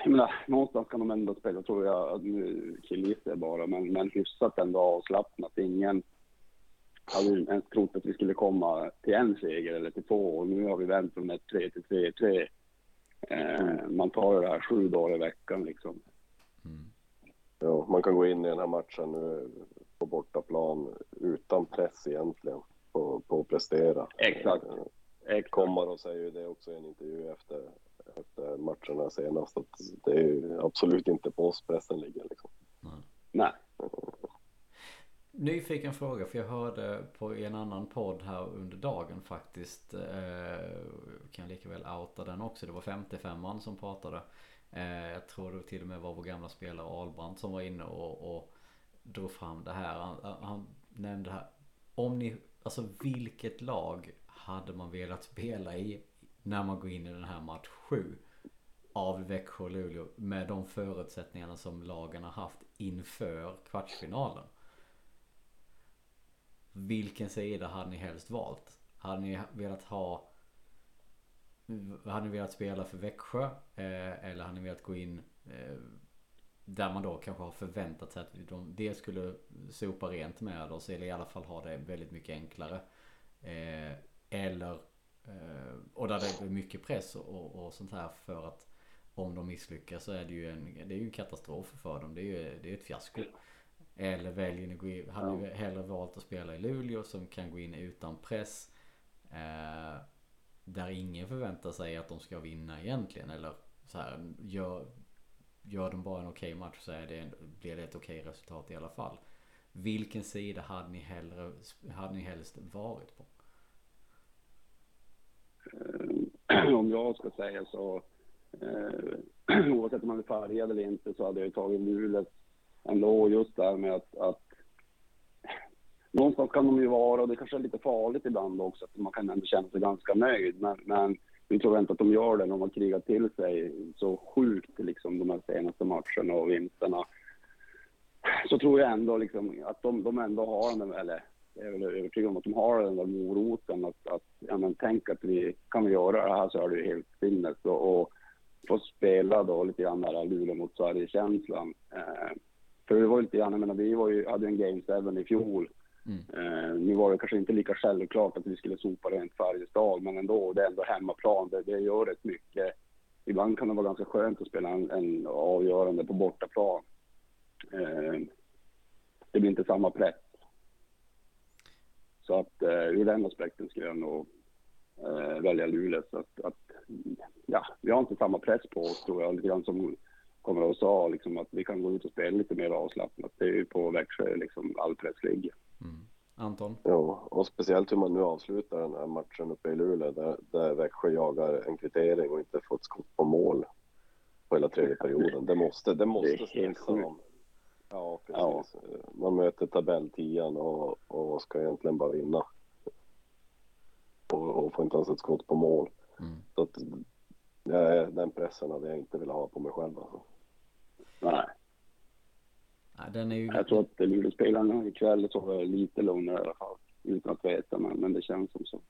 jag menar, någonstans kan de ändå spela, tror jag, nu killgissar jag bara, men, men hyfsat ändå avslappnat. Ingen hade ju ens trott att vi skulle komma till en seger eller till två och nu har vi vänt från 1-3 till 3-3. Eh, man tar ju det här sju dagar i veckan liksom. Mm. Ja, man kan gå in i den här matchen nu på bortaplan utan press egentligen på, på att prestera. Exakt. Eh, Exakt. Komaros säger ju det också i en intervju efter, efter matcherna senast att det är ju absolut inte på oss pressen ligger liksom. Nej. Nyfiken fråga för jag hörde på en annan podd här under dagen faktiskt. Eh, kan jag lika väl outa den också. Det var 55an som pratade. Eh, jag tror det till och med var vår gamla spelare Albrandt som var inne och, och drog fram det här. Han, han nämnde här. Om ni, alltså vilket lag hade man velat spela i när man går in i den här match 7 av Växjö och Luleå med de förutsättningarna som lagen har haft inför kvartsfinalen? Vilken sida hade ni helst valt? Hade ni velat ha hade ni velat spela för Växjö? Eh, eller hade ni velat gå in eh, där man då kanske har förväntat sig att de dels skulle sopa rent med oss eller i alla fall ha det väldigt mycket enklare. Eh, eller eh, och där det är mycket press och, och sånt här för att om de misslyckas så är det ju en, det är ju en katastrof för dem. Det är ju det är ett fiasko. Eller väljer ni, gå in, hade ni hellre valt att spela i Luleå som kan gå in utan press. Eh, där ingen förväntar sig att de ska vinna egentligen. Eller så här, gör, gör de bara en okej okay match så är det, blir det ett okej okay resultat i alla fall. Vilken sida hade ni, hellre, hade ni helst varit på? Eh, om jag ska säga så, eh, oavsett om man är färgad eller inte, så hade jag tagit Luleås ändå. Just det här med att, att någonstans kan de ju vara, och det kanske är lite farligt ibland också, att man kan ändå känna sig ganska nöjd. Men, men vi tror inte att de gör det när de har krigat till sig så sjukt liksom de här senaste matcherna och vinsterna. Så tror jag ändå liksom att de, de ändå har den, eller jag är väl övertygad om att de har den där moroten att, att ja men tänk att vi kan vi göra det här så är det ju helt sinnes och, och få spela då lite grann där Luleå mot Sverige-känslan. Eh, för det var lite grann, jag menar vi var ju, hade en Game 7 i fjol Mm. Eh, nu var det kanske inte lika självklart att vi skulle sopa rent Färjestad, men ändå, det är ändå hemmaplan. Det, det gör rätt mycket. Ibland kan det vara ganska skönt att spela en, en avgörande på bortaplan. Eh, det blir inte samma press. Så att eh, ur den aspekten skulle jag nog eh, välja Luleå. Så att, att, ja, vi har inte samma press på oss tror jag, lite grann som kommer att sa, liksom, att vi kan gå ut och spela lite mer avslappnat. Det är ju på Växjö liksom all press ligger. Mm. Anton? Ja, och speciellt hur man nu avslutar den här matchen uppe i Luleå där, där Växjö jagar en kvittering och inte fått skott på mål på hela tredje perioden. Det måste, det måste stressa dem. Ja, precis. Ja. Man möter tabelltian och, och ska egentligen bara vinna. Och, och får inte ens ett skott på mål. Mm. Så att, ja, den pressen hade jag inte velat ha på mig själv alltså. Nej. Ja, den är ju... Jag tror att Luleåspelarna ikväll sover lite lugnare i alla fall. Utan att veta, men, men det känns som så.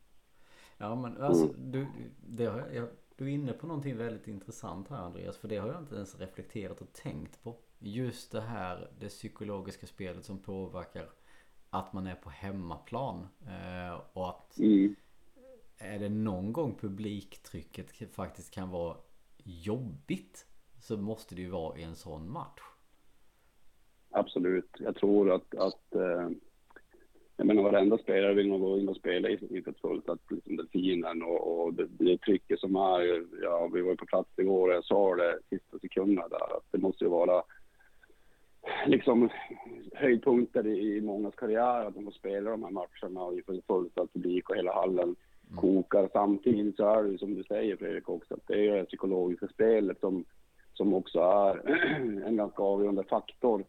Ja, men alltså mm. du, det har jag, du är inne på någonting väldigt intressant här Andreas. För det har jag inte ens reflekterat och tänkt på. Just det här, det psykologiska spelet som påverkar att man är på hemmaplan. Eh, och att mm. är det någon gång publiktrycket faktiskt kan vara jobbigt så måste det ju vara i en sån match. Absolut. Jag tror att, att eh, jag menar varenda spelare vill nog gå in och spela inför ett fullsatt liksom delfinen och, och det, det trycket som är, ja vi var ju på plats igår och jag sa det sista sekunderna där att det måste ju vara liksom höjdpunkter i, i mångas karriär att de får spela de här matcherna och inför fullsatt publik och hela hallen mm. kokar. Samtidigt så är det ju som du säger Fredrik också att det är det psykologiska spelet som, som också är en ganska avgörande faktor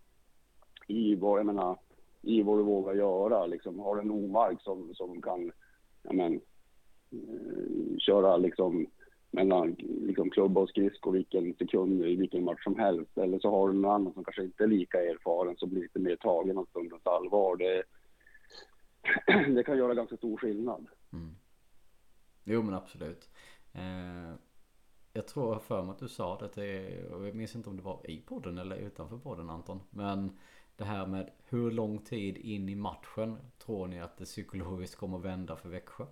i vad, jag menar, i vad du vågar göra. Liksom, har du en omark som, som kan jag men, eh, köra liksom, mellan liksom, klubba och skridskor vilken sekund i vilken match som helst. Eller så har du någon annan som kanske inte är lika erfaren som blir lite mer tagen av stundens allvar. Det, det kan göra ganska stor skillnad. Mm. Jo men absolut. Eh, jag tror för mig att du sa det till, jag minns inte om det var i podden eller utanför podden Anton. Men det här med hur lång tid in i matchen tror ni att det psykologiskt kommer vända för Växjö?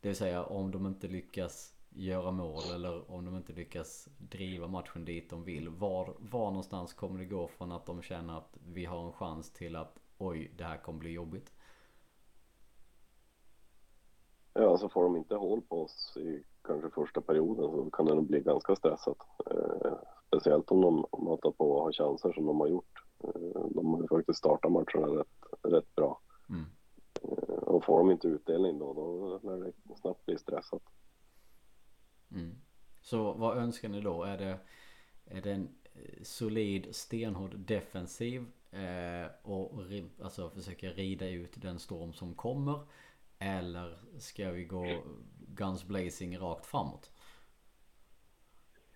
Det vill säga om de inte lyckas göra mål eller om de inte lyckas driva matchen dit de vill. Var, var någonstans kommer det gå från att de känner att vi har en chans till att oj, det här kommer bli jobbigt? Ja, så får de inte hål på oss i kanske första perioden så kan det nog bli ganska stressat. Eh, speciellt om de matar på och har chanser som de har gjort. Eh, de har ju faktiskt startat matcherna rätt, rätt bra. Mm. Eh, och får de inte utdelning då, då lär det snabbt bli stressat. Mm. Så vad önskar ni då? Är det, är det en eh, solid, stenhård defensiv eh, och alltså försöka rida ut den storm som kommer? Eller ska vi gå guns blazing rakt framåt?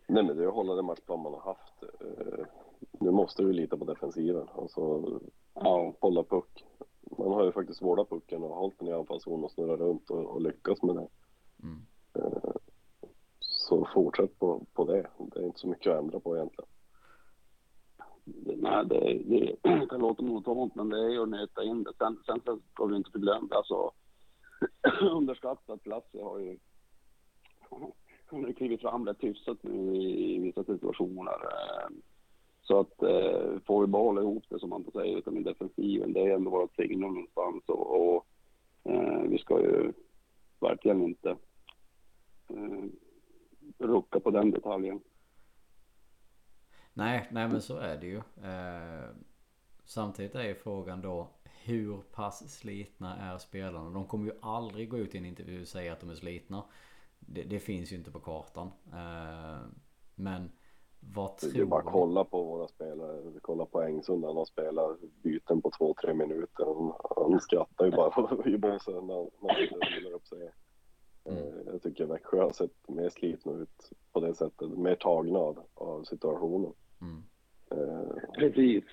Nej men det är att hålla den matchplan man har haft. Nu måste vi lita på defensiven. Alltså, ja, hålla puck. man har ju faktiskt vårdat pucken och hållit den i anfallszon och snurrat runt och, och lyckats med det. Mm. Eh, så fortsätt på, på det. Det är inte så mycket att ändra på egentligen. Det, nej, det, det kan låta monotont, men det är ju att nöta in det. Sen, sen så ska vi inte förglömma, alltså underskattat Lasse har ju han har klivit fram rätt hyfsat nu i, vissa situationer. Eh, så att eh, får vi bara hålla ihop det som man får säga utan i defensiven, det är ändå vårt signum någonstans och, och eh, vi ska ju verkligen inte eh, rucka på den detaljen. Nej, nej men så är det ju. Eh, samtidigt är ju frågan då hur pass slitna är spelarna? De kommer ju aldrig gå ut i en intervju och säga att de är slitna. Det, det finns ju inte på kartan. Eh, men vad tror Det är bara att kolla på våra spelare. Kolla på Engsund när han spelar byten på två, tre minuter. Han, han skrattar ju bara i båsen när, när han vilar upp sig. Mm. Eh, Jag tycker Växjö har sett mer slitna ut på det sättet. Mer tagna av, av situationen. Mm. Eh, Precis.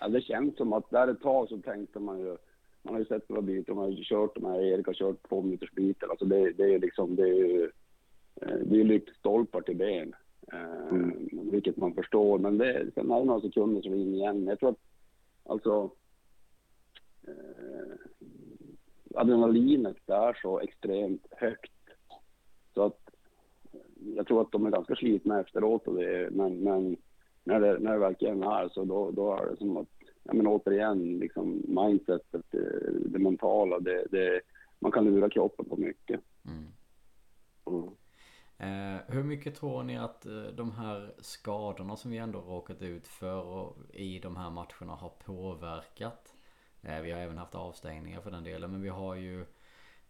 Ja, det känns som att där ett tag så tänkte man ju, man har ju sett några byten, man har ju kört de här, Erik har kört två minuters byten. Alltså det, det är liksom, det är ju, eh, det är lyktstolpar till ben. Eh, Mm. Vilket man förstår, men det, sen är det några sekunder så är in igen. Jag tror att, alltså, eh, adrenalinet är så extremt högt. Så att jag tror att de är ganska slitna efteråt och det, men, men när det, när det verkligen är så då, då är det som att, ja men återigen, liksom mindsetet, det, det mentala, det, det, man kan lura kroppen på mycket. Mm. mm. Eh, hur mycket tror ni att eh, de här skadorna som vi ändå råkat ut för och i de här matcherna har påverkat? Eh, vi har även haft avstängningar för den delen men vi har ju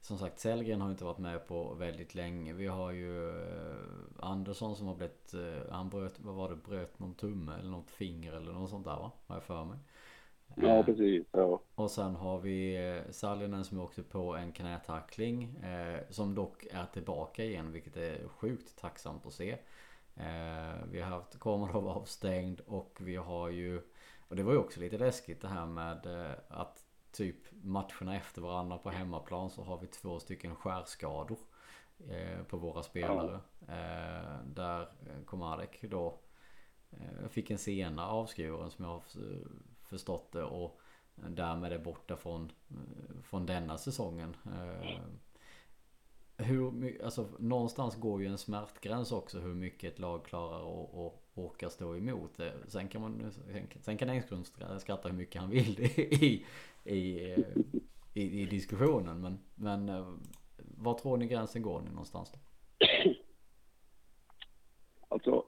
som sagt Sellgren har inte varit med på väldigt länge. Vi har ju eh, Andersson som har blivit, eh, han bröt, vad var det, bröt någon tumme eller något finger eller något sånt där va? Har jag för mig. Ja, Eh, precis. Ja, och sen har vi eh, Sallinen som åkte på en knätackling. Eh, som dock är tillbaka igen vilket är sjukt tacksamt att se. Eh, vi har haft Komarov avstängd och vi har ju Och det var ju också lite läskigt det här med eh, att typ matcherna efter varandra på hemmaplan så har vi två stycken skärskador. Eh, på våra spelare. Eh, där Komarek då eh, fick en sena avskuren som jag har förstått det och därmed är borta från, från denna säsongen. Hur alltså någonstans går ju en smärtgräns också hur mycket ett lag klarar att att orka stå emot det. Sen kan man, sen, sen kan Engström skratta hur mycket han vill i, i, i, i diskussionen. Men, men var tror ni gränsen går ni någonstans då? Alltså,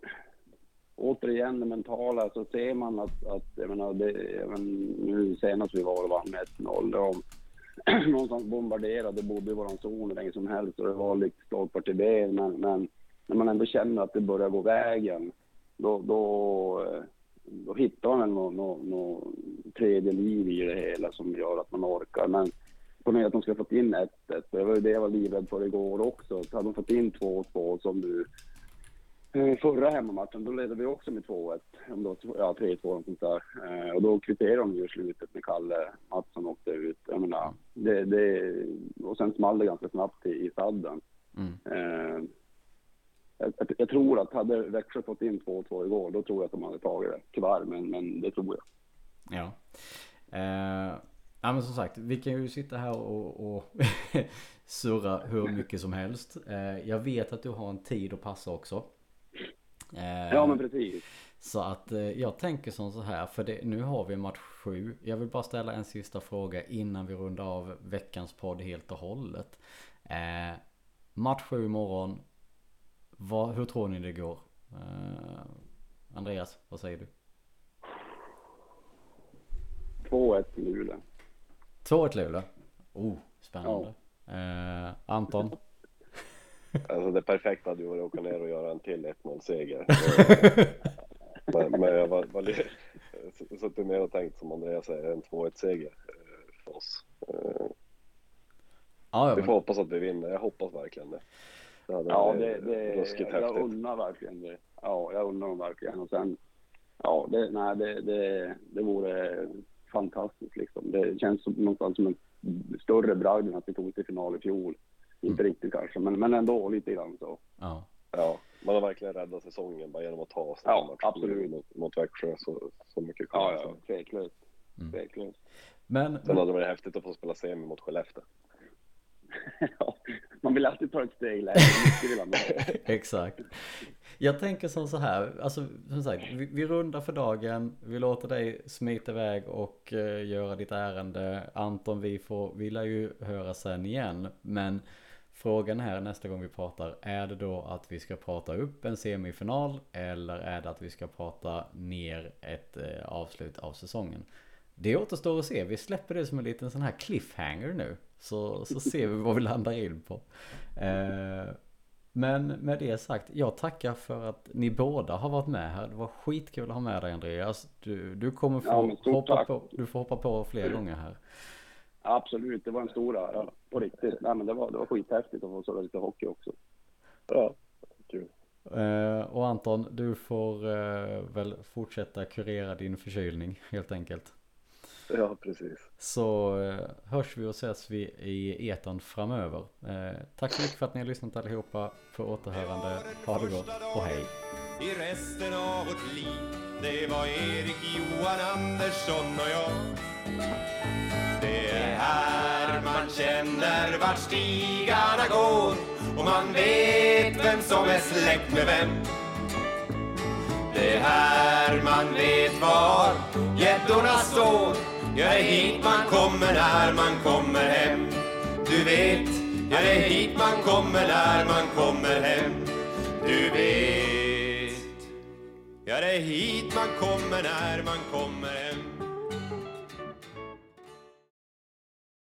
återigen det mentala, så ser man att, att jag menar, det, även nu senast vi var och vann med 1-0, de någonstans bombarderade, bodde i våran zon hur länge som helst och det var lite stolpar till ben, men, men när man ändå känner att det börjar gå vägen, då, då, eh, då hittar man väl något no, no, tredje liv i det hela som gör att man orkar. Men med att de ska fått in 1-1, det var ju det jag var livrädd för igår också. Så hade de fått in 2-2 som du Eh, Förra hemmamatchen, då ledde vi också med 2-1. Om det var Ja, 3-2 och sånt där. Eh, Och då kvitterade de ju i slutet när Kalle Mattsson åkte ut. Jag menar, det, det, och sen small det ganska snabbt i, i sadden. Mm. Eh, jag, jag- jag tror att hade Växjö fått in 2-2 igår, då tror jag att de hade tagit det. Tyvärr, men, men det tror jag. Ja. Eh, ja men som sagt, vi kan ju sitta här och, och surra hur mycket som helst. Eh, jag vet att du har en tid att passa också. Eh, Ja, men precis. Så att eh, jag tänker som så här, för det, nu har vi match sju. Jag vill bara ställa en sista fråga innan vi rundar av veckans podd helt och hållet. Eh, match sju imorgon. Vad, hur tror ni det går? Eh, Andreas, vad säger du? 2-1 till Luleå. 2-1 Luleå. Oh, spännande. Eh, Anton? alltså det perfekta hade ju varit att åka ner och göra en till 1-0 seger. men, men jag var, var suttit mer och tänkt som Andreas säger, en 2-1 seger eh, för oss. Ja, ja, Vi men, får hoppas att vi vinner, jag hoppas verkligen det. Det hade Ja, det, det, ruskigt jag häftigt. undrar verkligen det. Ja, jag undrar dem verkligen. Och sen, ja, det, nej, det, det, det vore fantastiskt liksom. Det känns som någonstans som en större bragd än att vi tog till final i fjol. Inte riktigt kanske, men, men ändå lite grann så. Ja. Ja, man har verkligen räddat säsongen bara genom att ta sig Ja, absolut. mot, mot Växjö så, så mycket Ja, kan ja, tveklöst. Mm. Tveklöst. Men, Sen hade det varit häftigt att få spela semi mot Skellefteå man vill alltid ta ett steg längre. Exakt. Jag tänker som så här, alltså som sagt, vi, vi rundar för dagen, vi låter dig smita iväg och uh, göra ditt ärende. Anton, vi får, vi lär ju höra sen igen, men frågan här nästa gång vi pratar, är det då att vi ska prata upp en semifinal eller är det att vi ska prata ner ett eh, avslut av säsongen? Det återstår att se, vi släpper det som en liten sån här cliffhanger nu. Så, så ser vi vad vi landar in på. Eh, men med det sagt, jag tackar för att ni båda har varit med här. Det var skitkul att ha med dig Andreas. Du, du kommer få, Ja, hoppa, tack. på, du får hoppa på fler gånger här. Absolut, det var en stor ära. På riktigt. Nej, men det var, det var skithäftigt att få sådär lite hockey också. Ja, kul. Eh, och Anton, du får eh, väl fortsätta kurera din förkylning helt enkelt. Ja, precis. Så eh, hörs vi och ses vi i etan framöver. Eh, tack så mycket för att ni har lyssnat allihopa. För återhörande. Ha det gott och hej. i resten av vårt liv. Det var Erik Johan Andersson och jag. Det är här man känner vart stigarna går och man vet vem som är släkt med vem. Det är här man vet var gäddorna står. Ja, det är hit man kommer när man kommer hem. Du vet, ja det är hit man kommer när man kommer hem. Du vet, ja det är hit man kommer när man kommer hem.